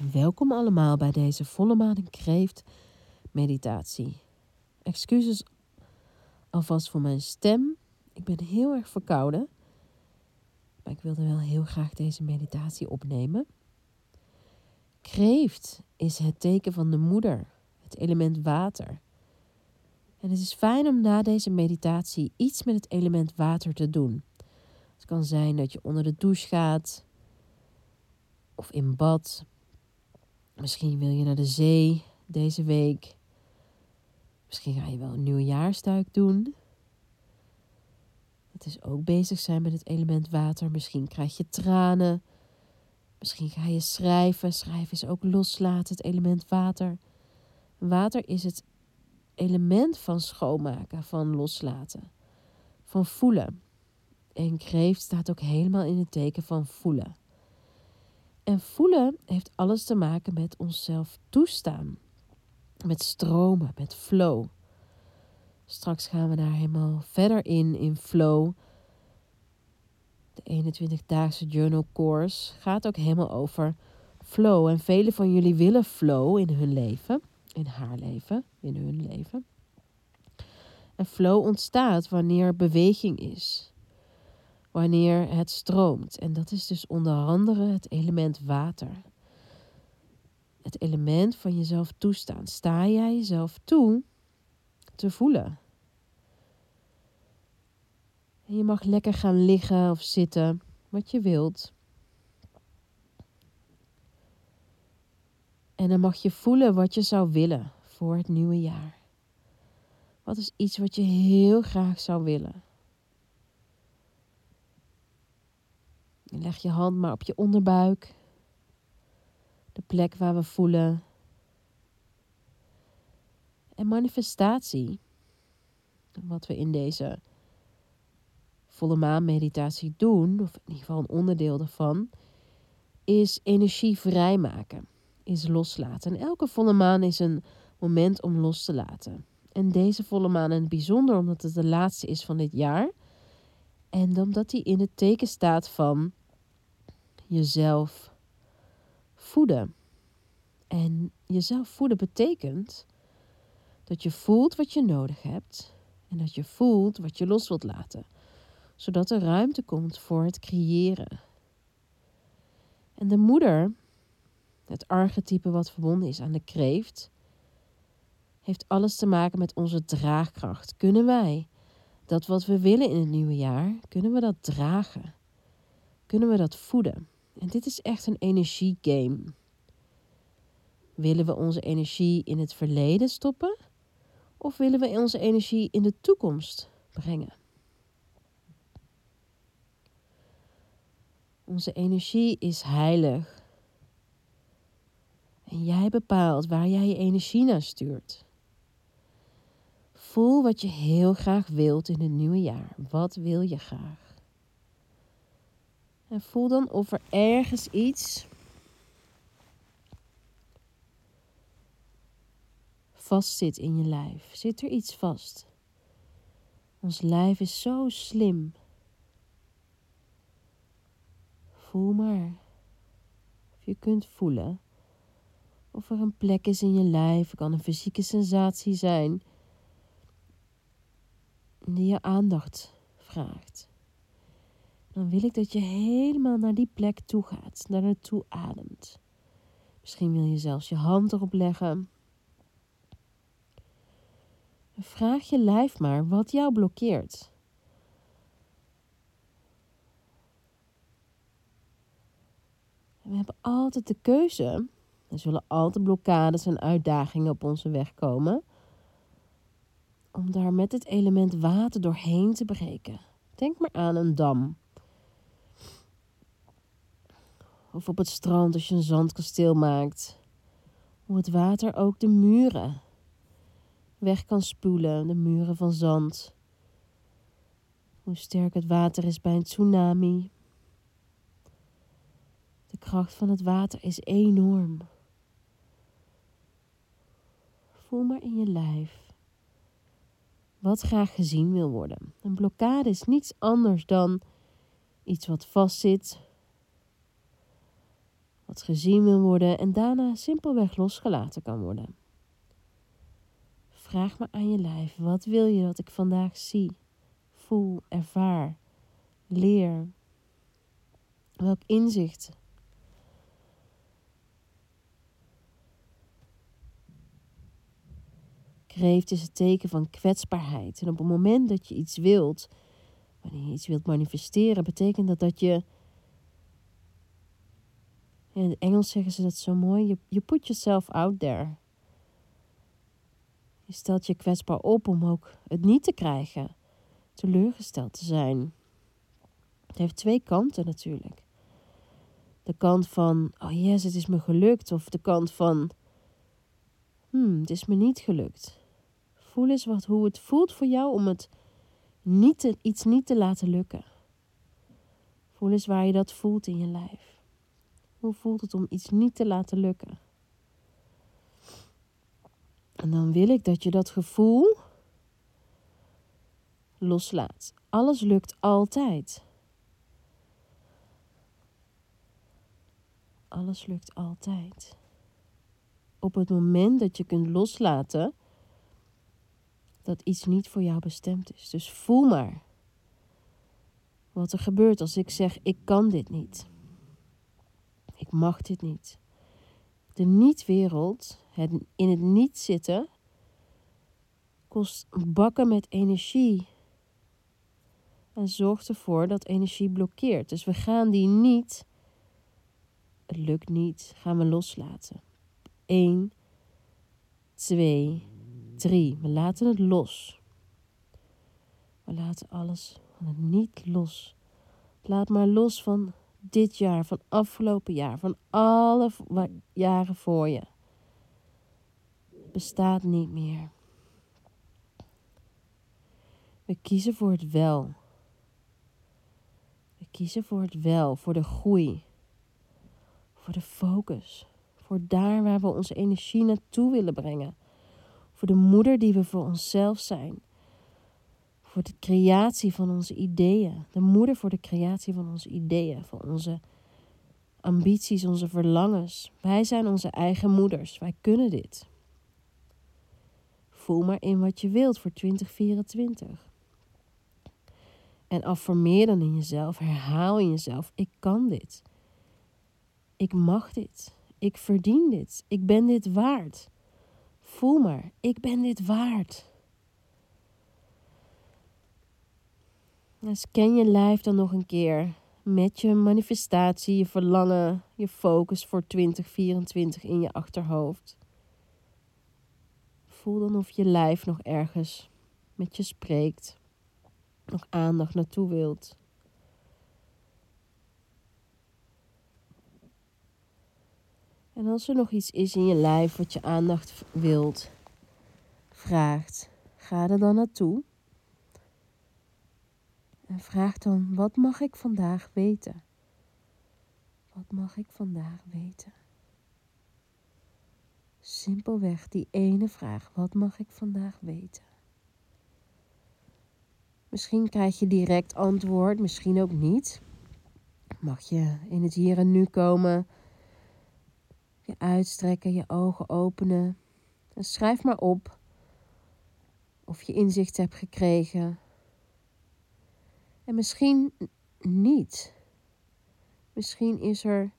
Welkom allemaal bij deze volle maan kreeft meditatie. Excuses alvast voor mijn stem. Ik ben heel erg verkouden. Maar ik wilde wel heel graag deze meditatie opnemen. Kreeft is het teken van de moeder, het element water. En het is fijn om na deze meditatie iets met het element water te doen. Het kan zijn dat je onder de douche gaat of in bad Misschien wil je naar de zee deze week. Misschien ga je wel een nieuwjaarstuik doen. Het is ook bezig zijn met het element water. Misschien krijg je tranen. Misschien ga je schrijven. Schrijven is ook loslaten, het element water. Water is het element van schoonmaken, van loslaten, van voelen. En kreeft staat ook helemaal in het teken van voelen. En voelen heeft alles te maken met onszelf toestaan. Met stromen, met flow. Straks gaan we daar helemaal verder in, in flow. De 21-daagse journal course gaat ook helemaal over flow. En velen van jullie willen flow in hun leven, in haar leven, in hun leven. En flow ontstaat wanneer beweging is wanneer het stroomt. En dat is dus onder andere het element water. Het element van jezelf toestaan. Sta jij jezelf toe te voelen? En je mag lekker gaan liggen of zitten, wat je wilt. En dan mag je voelen wat je zou willen voor het nieuwe jaar. Wat is iets wat je heel graag zou willen? Leg je hand maar op je onderbuik. De plek waar we voelen. En manifestatie, wat we in deze volle maan meditatie doen, of in ieder geval een onderdeel daarvan, is energie vrijmaken, is loslaten. En elke volle maan is een moment om los te laten. En deze volle maan in het bijzonder omdat het de laatste is van dit jaar. En omdat die in het teken staat van jezelf voeden. En jezelf voeden betekent dat je voelt wat je nodig hebt en dat je voelt wat je los wilt laten, zodat er ruimte komt voor het creëren. En de moeder, het archetype wat verbonden is aan de kreeft, heeft alles te maken met onze draagkracht. Kunnen wij dat wat we willen in het nieuwe jaar, kunnen we dat dragen? Kunnen we dat voeden? En dit is echt een energiegame. Willen we onze energie in het verleden stoppen? Of willen we onze energie in de toekomst brengen? Onze energie is heilig. En jij bepaalt waar jij je energie naar stuurt. Voel wat je heel graag wilt in het nieuwe jaar. Wat wil je graag? En voel dan of er ergens iets vast zit in je lijf. Zit er iets vast? Ons lijf is zo slim. Voel maar of je kunt voelen of er een plek is in je lijf. Het kan een fysieke sensatie zijn die je aandacht vraagt dan wil ik dat je helemaal naar die plek toe gaat, naar naartoe ademt. Misschien wil je zelfs je hand erop leggen. En vraag je lijf maar wat jou blokkeert. we hebben altijd de keuze. Er zullen altijd blokkades en uitdagingen op onze weg komen. Om daar met het element water doorheen te breken. Denk maar aan een dam. Of op het strand als je een zandkasteel maakt. Hoe het water ook de muren weg kan spoelen, de muren van zand. Hoe sterk het water is bij een tsunami. De kracht van het water is enorm. Voel maar in je lijf wat graag gezien wil worden. Een blokkade is niets anders dan iets wat vastzit, wat gezien wil worden en daarna simpelweg losgelaten kan worden. Vraag maar aan je lijf, wat wil je dat ik vandaag zie, voel, ervaar, leer? Welk inzicht? Kreeft is het teken van kwetsbaarheid. En op het moment dat je iets wilt, wanneer je iets wilt manifesteren, betekent dat dat je. In het Engels zeggen ze dat zo mooi. Je, je put yourself out there. Je stelt je kwetsbaar op om ook het niet te krijgen, teleurgesteld te zijn. Het heeft twee kanten natuurlijk. De kant van, oh yes, het is me gelukt. Of de kant van, hmm, het is me niet gelukt. Voel eens wat, hoe het voelt voor jou om het niet te, iets niet te laten lukken. Voel eens waar je dat voelt in je lijf. Hoe voelt het om iets niet te laten lukken? En dan wil ik dat je dat gevoel loslaat. Alles lukt altijd. Alles lukt altijd. Op het moment dat je kunt loslaten dat iets niet voor jou bestemd is. Dus voel maar wat er gebeurt als ik zeg: ik kan dit niet. Ik mag dit niet. De niet-wereld, het in het niet zitten, kost bakken met energie. En zorgt ervoor dat energie blokkeert. Dus we gaan die niet, het lukt niet, gaan we loslaten. 1, 2, 3. We laten het los. We laten alles van het niet los. Laat maar los van dit jaar, van afgelopen jaar, van alle jaren voor je. Bestaat niet meer. We kiezen voor het wel. We kiezen voor het wel, voor de groei, voor de focus, voor daar waar we onze energie naartoe willen brengen. Voor de moeder die we voor onszelf zijn. Voor de creatie van onze ideeën. De moeder voor de creatie van onze ideeën. Voor onze ambities, onze verlangens. Wij zijn onze eigen moeders. Wij kunnen dit. Voel maar in wat je wilt voor 2024. En affirmeer dan in jezelf, herhaal in jezelf: ik kan dit. Ik mag dit. Ik verdien dit. Ik ben dit waard. Voel maar, ik ben dit waard. En scan je lijf dan nog een keer met je manifestatie, je verlangen, je focus voor 2024 in je achterhoofd. Voel dan of je lijf nog ergens met je spreekt, nog aandacht naartoe wilt. En als er nog iets is in je lijf wat je aandacht wilt, vraagt, ga er dan naartoe. En vraag dan, wat mag ik vandaag weten? Wat mag ik vandaag weten? Simpelweg die ene vraag, wat mag ik vandaag weten? Misschien krijg je direct antwoord, misschien ook niet. Mag je in het hier en nu komen je uitstrekken, je ogen openen. En schrijf maar op of je inzicht hebt gekregen. En misschien niet. Misschien is er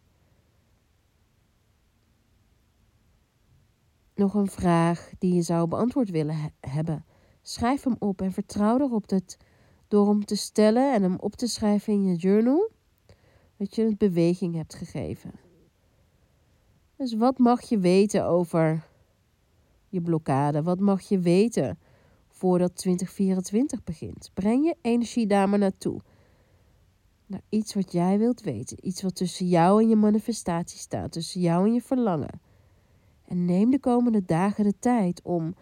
nog een vraag die je zou beantwoord willen hebben. Schrijf hem op en vertrouw erop dat door hem te stellen en hem op te schrijven in je journal, dat je het beweging hebt gegeven. Dus wat mag je weten over je blokkade? Wat mag je weten voordat 2024 begint? Breng je energie daar maar naartoe. Naar iets wat jij wilt weten. Iets wat tussen jou en je manifestatie staat. Tussen jou en je verlangen. En neem de komende dagen de tijd om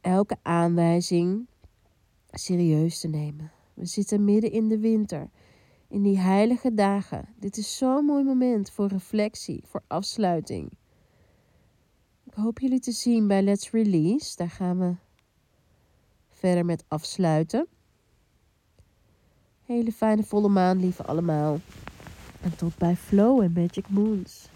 elke aanwijzing serieus te nemen. We zitten midden in de winter in die heilige dagen. Dit is zo'n mooi moment voor reflectie, voor afsluiting. Ik hoop jullie te zien bij Let's Release. Daar gaan we verder met afsluiten. Hele fijne volle maan, lieve allemaal. En tot bij Flow en Magic Moons.